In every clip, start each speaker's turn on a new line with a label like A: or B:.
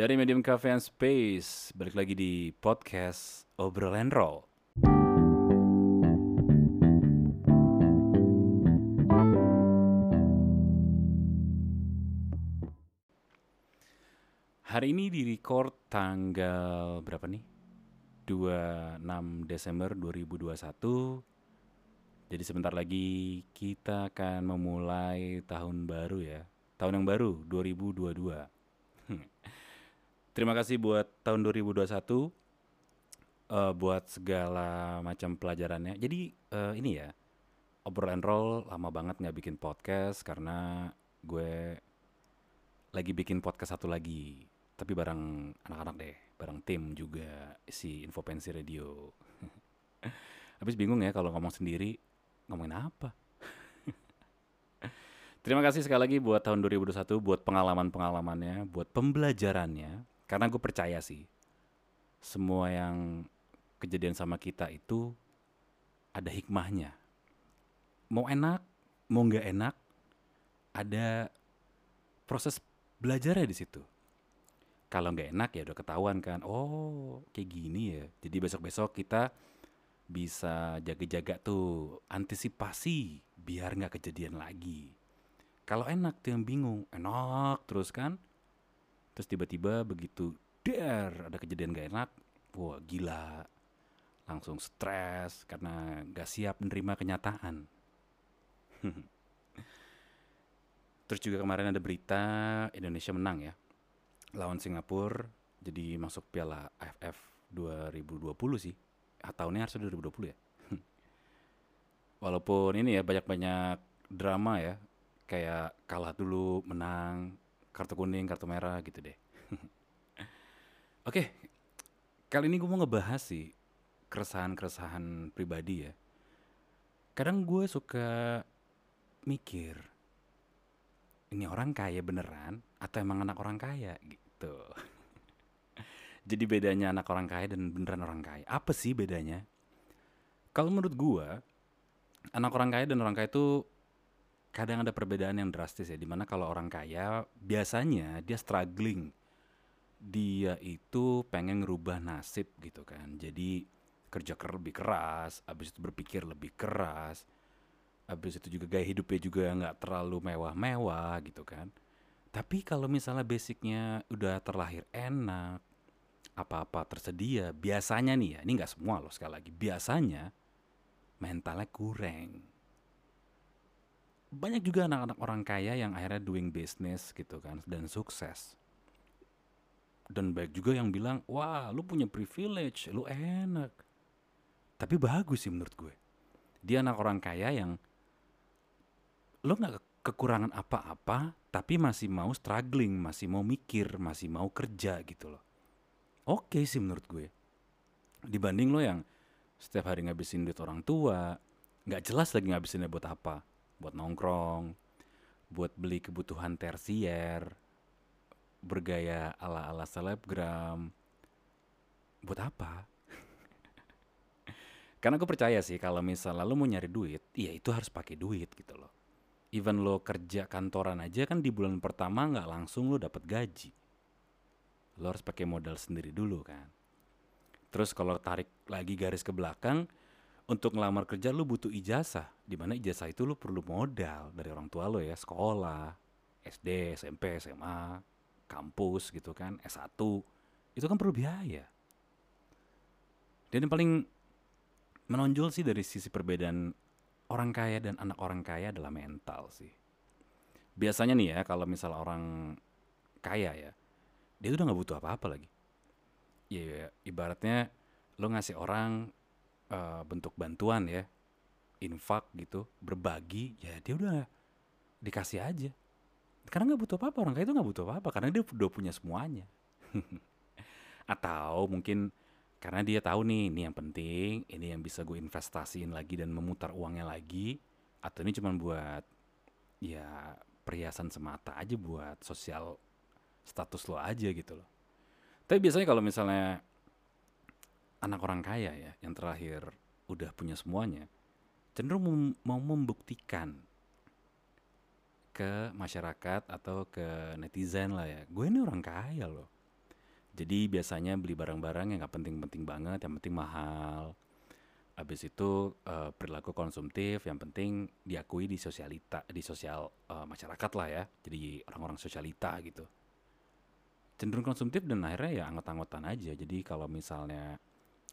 A: Dari Medium Cafe and Space, balik lagi di podcast Obrol and Roll. Hari ini di record tanggal berapa nih? 26 Desember 2021. Jadi sebentar lagi kita akan memulai tahun baru ya. Tahun yang baru 2022. Terima kasih buat tahun 2021 eh, buat segala macam pelajarannya. Jadi eh, ini ya obrol and roll lama banget nggak bikin podcast karena gue lagi bikin podcast satu lagi tapi bareng anak-anak deh bareng tim juga si Infopensi Radio habis bingung ya kalau ngomong sendiri ngomongin apa Terima kasih sekali lagi buat tahun 2021 buat pengalaman-pengalamannya, buat pembelajarannya. Karena gue percaya sih, semua yang kejadian sama kita itu ada hikmahnya. Mau enak, mau nggak enak, ada proses belajarnya di situ. Kalau nggak enak ya udah ketahuan kan, oh kayak gini ya. Jadi besok-besok kita bisa jaga-jaga tuh antisipasi biar nggak kejadian lagi. Kalau enak tuh yang bingung, enak terus kan. Terus tiba-tiba begitu der ada kejadian gak enak, wah gila. Langsung stres karena gak siap menerima kenyataan. terus juga kemarin ada berita Indonesia menang ya. Lawan Singapura jadi masuk Piala AFF 2020 sih. Ah, tahunnya harusnya 2020 ya. Walaupun ini ya banyak-banyak drama ya kayak kalah dulu, menang, kartu kuning, kartu merah gitu deh. Oke, kali ini gue mau ngebahas sih keresahan-keresahan pribadi ya. Kadang gue suka mikir, ini orang kaya beneran atau emang anak orang kaya gitu. Jadi bedanya anak orang kaya dan beneran orang kaya, apa sih bedanya? Kalau menurut gue, anak orang kaya dan orang kaya itu kadang ada perbedaan yang drastis ya di mana kalau orang kaya biasanya dia struggling. Dia itu pengen ngerubah nasib gitu kan. Jadi kerja ker lebih keras habis itu berpikir lebih keras habis itu juga gaya hidupnya juga nggak terlalu mewah-mewah gitu kan. Tapi kalau misalnya basicnya udah terlahir enak apa-apa tersedia biasanya nih ya ini nggak semua loh sekali lagi biasanya mentalnya kurang banyak juga anak-anak orang kaya yang akhirnya doing business gitu kan dan sukses. Dan baik juga yang bilang wah lu punya privilege lu enak. Tapi bagus sih menurut gue. Dia anak orang kaya yang lu nggak kekurangan apa-apa tapi masih mau struggling masih mau mikir masih mau kerja gitu loh. Oke sih menurut gue. Dibanding lo yang setiap hari ngabisin duit orang tua nggak jelas lagi ngabisinnya buat apa buat nongkrong, buat beli kebutuhan tersier, bergaya ala-ala selebgram. Buat apa? Karena gue percaya sih kalau misalnya lo mau nyari duit, ya itu harus pakai duit gitu loh. Even lo kerja kantoran aja kan di bulan pertama nggak langsung lo dapat gaji. Lo harus pakai modal sendiri dulu kan. Terus kalau tarik lagi garis ke belakang, untuk ngelamar kerja lu butuh ijazah. Di mana ijazah itu lu perlu modal dari orang tua lo ya. Sekolah SD SMP SMA kampus gitu kan S1 itu kan perlu biaya. Dan yang paling menonjol sih dari sisi perbedaan orang kaya dan anak orang kaya adalah mental sih. Biasanya nih ya kalau misal orang kaya ya dia udah nggak butuh apa-apa lagi. Ya ibaratnya lo ngasih orang uh, bentuk bantuan ya infak gitu berbagi ya dia udah dikasih aja. Karena nggak butuh apa-apa orang kaya itu nggak butuh apa-apa karena dia udah punya semuanya. Atau mungkin karena dia tahu nih ini yang penting ini yang bisa gue investasiin lagi dan memutar uangnya lagi atau ini cuma buat ya perhiasan semata aja buat sosial status lo aja gitu loh. Tapi biasanya kalau misalnya anak orang kaya ya yang terakhir udah punya semuanya cenderung mem mau membuktikan ke masyarakat atau ke netizen lah ya gue ini orang kaya loh Jadi biasanya beli barang-barang yang nggak penting-penting banget, yang penting mahal. Habis itu eh, perilaku konsumtif yang penting diakui di sosialita, di sosial eh, masyarakat lah ya. Jadi orang-orang sosialita gitu. Cenderung konsumtif dan akhirnya ya anggot-anggotan aja. Jadi kalau misalnya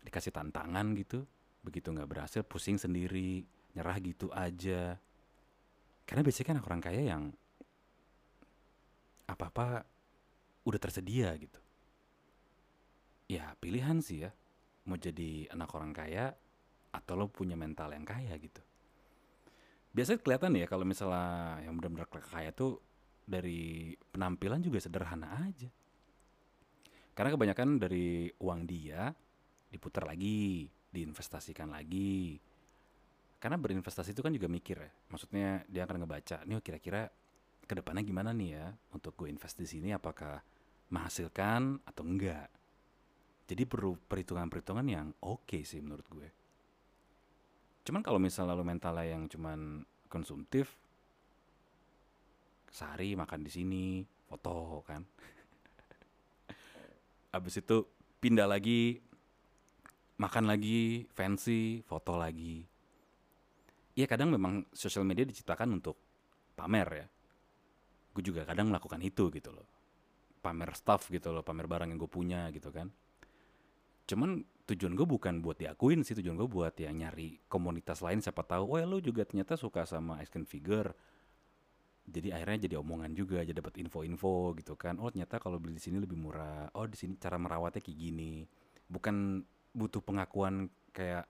A: dikasih tantangan gitu, begitu nggak berhasil pusing sendiri, nyerah gitu aja. Karena biasanya kan orang kaya yang apa-apa udah tersedia gitu. Ya pilihan sih ya, mau jadi anak orang kaya atau lo punya mental yang kaya gitu. Biasanya kelihatan ya kalau misalnya yang benar-benar kaya tuh dari penampilan juga sederhana aja. Karena kebanyakan dari uang dia diputar lagi, diinvestasikan lagi. Karena berinvestasi itu kan juga mikir ya. Maksudnya dia akan ngebaca, nih kira-kira ke depannya gimana nih ya untuk gue invest di sini apakah menghasilkan atau enggak. Jadi perlu perhitungan-perhitungan yang oke okay sih menurut gue. Cuman kalau misalnya lo mentalnya yang cuman konsumtif, sehari makan di sini, foto kan. Abis itu pindah lagi, makan lagi, fancy, foto lagi. Iya kadang memang sosial media diciptakan untuk pamer ya. Gue juga kadang melakukan itu gitu loh. Pamer stuff gitu loh, pamer barang yang gue punya gitu kan. Cuman tujuan gue bukan buat diakuin sih, tujuan gue buat ya nyari komunitas lain siapa tahu, ya lo juga ternyata suka sama action figure. Jadi akhirnya jadi omongan juga, jadi dapat info-info gitu kan. Oh ternyata kalau beli di sini lebih murah. Oh di sini cara merawatnya kayak gini. Bukan butuh pengakuan kayak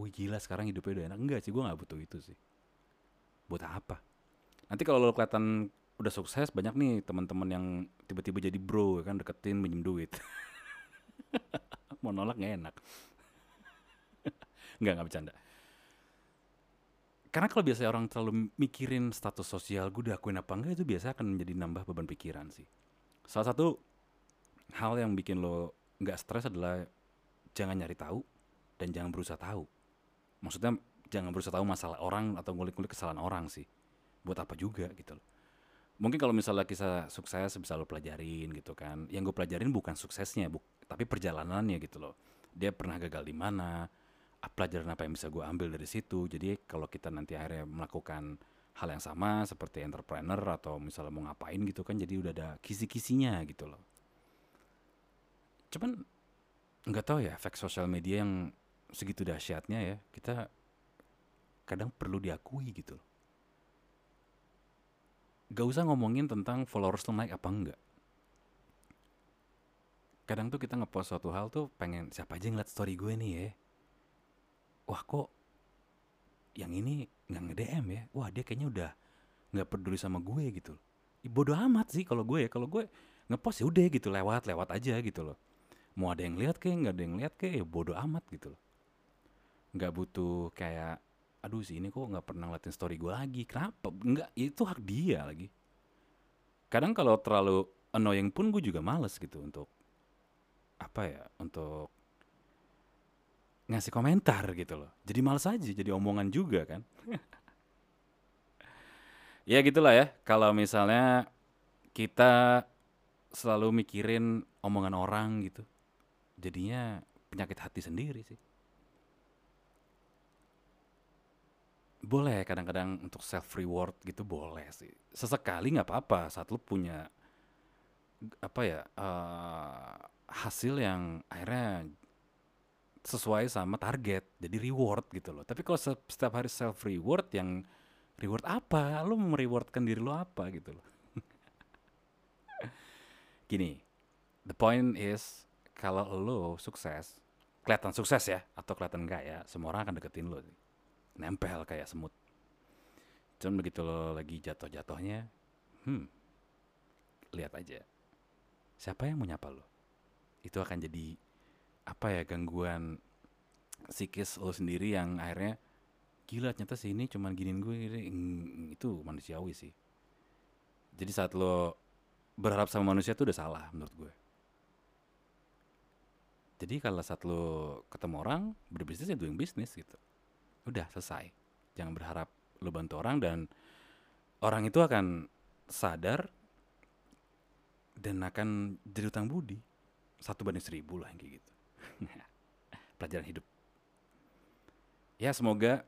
A: wih gila sekarang hidupnya udah enak. Enggak sih gue nggak butuh itu sih. Buat apa? Nanti kalau lo kelihatan udah sukses banyak nih teman-teman yang tiba-tiba jadi bro ya kan deketin minjem duit. Mau nolak nggak enak. Nggak nggak bercanda. Karena kalau biasa orang terlalu mikirin status sosial gue diakuin apa enggak? Itu biasa akan menjadi nambah beban pikiran sih. Salah satu hal yang bikin lo nggak stres adalah jangan nyari tahu dan jangan berusaha tahu. Maksudnya jangan berusaha tahu masalah orang atau ngulik-ngulik kesalahan orang sih. Buat apa juga gitu loh. Mungkin kalau misalnya kisah sukses bisa lo pelajarin gitu kan. Yang gue pelajarin bukan suksesnya bu tapi perjalanannya gitu loh. Dia pernah gagal di mana pelajaran apa yang bisa gue ambil dari situ. Jadi kalau kita nanti akhirnya melakukan hal yang sama seperti entrepreneur atau misalnya mau ngapain gitu kan jadi udah ada kisi-kisinya gitu loh. Cuman nggak tahu ya efek sosial media yang segitu dahsyatnya ya kita kadang perlu diakui gitu loh. Gak usah ngomongin tentang followers lo naik apa enggak. Kadang tuh kita ngepost suatu hal tuh pengen siapa aja ngeliat story gue nih ya. Wah kok yang ini nggak nge-DM ya. Wah dia kayaknya udah nggak peduli sama gue gitu. Ya, bodoh amat sih kalau gue ya. Kalau gue ngepost ya udah gitu lewat lewat aja gitu loh. Mau ada yang lihat kayak nggak ada yang lihat kayak ya bodoh amat gitu loh. Nggak butuh kayak aduh sih ini kok nggak pernah ngeliatin story gue lagi kenapa? Nggak itu hak dia lagi. Kadang kalau terlalu annoying pun gue juga males gitu untuk apa ya untuk ngasih komentar gitu loh. Jadi males aja jadi omongan juga kan. Ya gitulah ya kalau misalnya kita selalu mikirin omongan orang gitu jadinya penyakit hati sendiri sih. Boleh kadang-kadang untuk self reward gitu boleh sih. Sesekali nggak apa-apa saat lu punya apa ya uh, hasil yang akhirnya sesuai sama target jadi reward gitu loh. Tapi kalau setiap hari self reward yang reward apa? Mau merewardkan diri lo apa gitu loh. Gini the point is kalau lo sukses kelihatan sukses ya atau kelihatan enggak ya semua orang akan deketin lo nempel kayak semut. Cuman begitu lo lagi jatuh-jatuhnya, hmm, lihat aja. Siapa yang mau nyapa lo? Itu akan jadi apa ya gangguan psikis lo sendiri yang akhirnya gila ternyata sih ini cuman giniin gue itu manusiawi sih. Jadi saat lo berharap sama manusia tuh udah salah menurut gue. Jadi kalau saat lo ketemu orang berbisnis ya doing bisnis gitu. Udah selesai. Jangan berharap lo bantu orang dan orang itu akan sadar dan akan jadi utang budi. Satu banding seribu lah kayak gitu. Pelajaran hidup. Ya semoga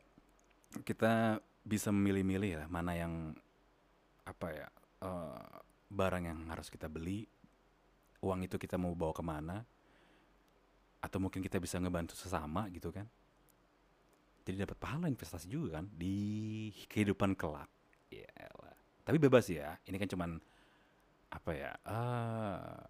A: kita bisa memilih-milih ya mana yang apa ya eh, barang yang harus kita beli uang itu kita mau bawa ke mana atau mungkin kita bisa ngebantu sesama gitu kan. Jadi dapat pahala investasi juga kan di kehidupan kelak. Ya elah. tapi bebas ya ini kan cuman apa ya eh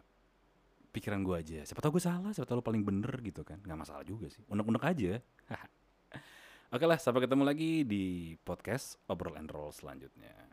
A: pikiran gue aja. Siapa tahu gue salah siapa tahu lo paling bener gitu kan. Nggak masalah juga sih. Unek-unek aja. Oke lah sampai ketemu lagi di podcast obrol and roll selanjutnya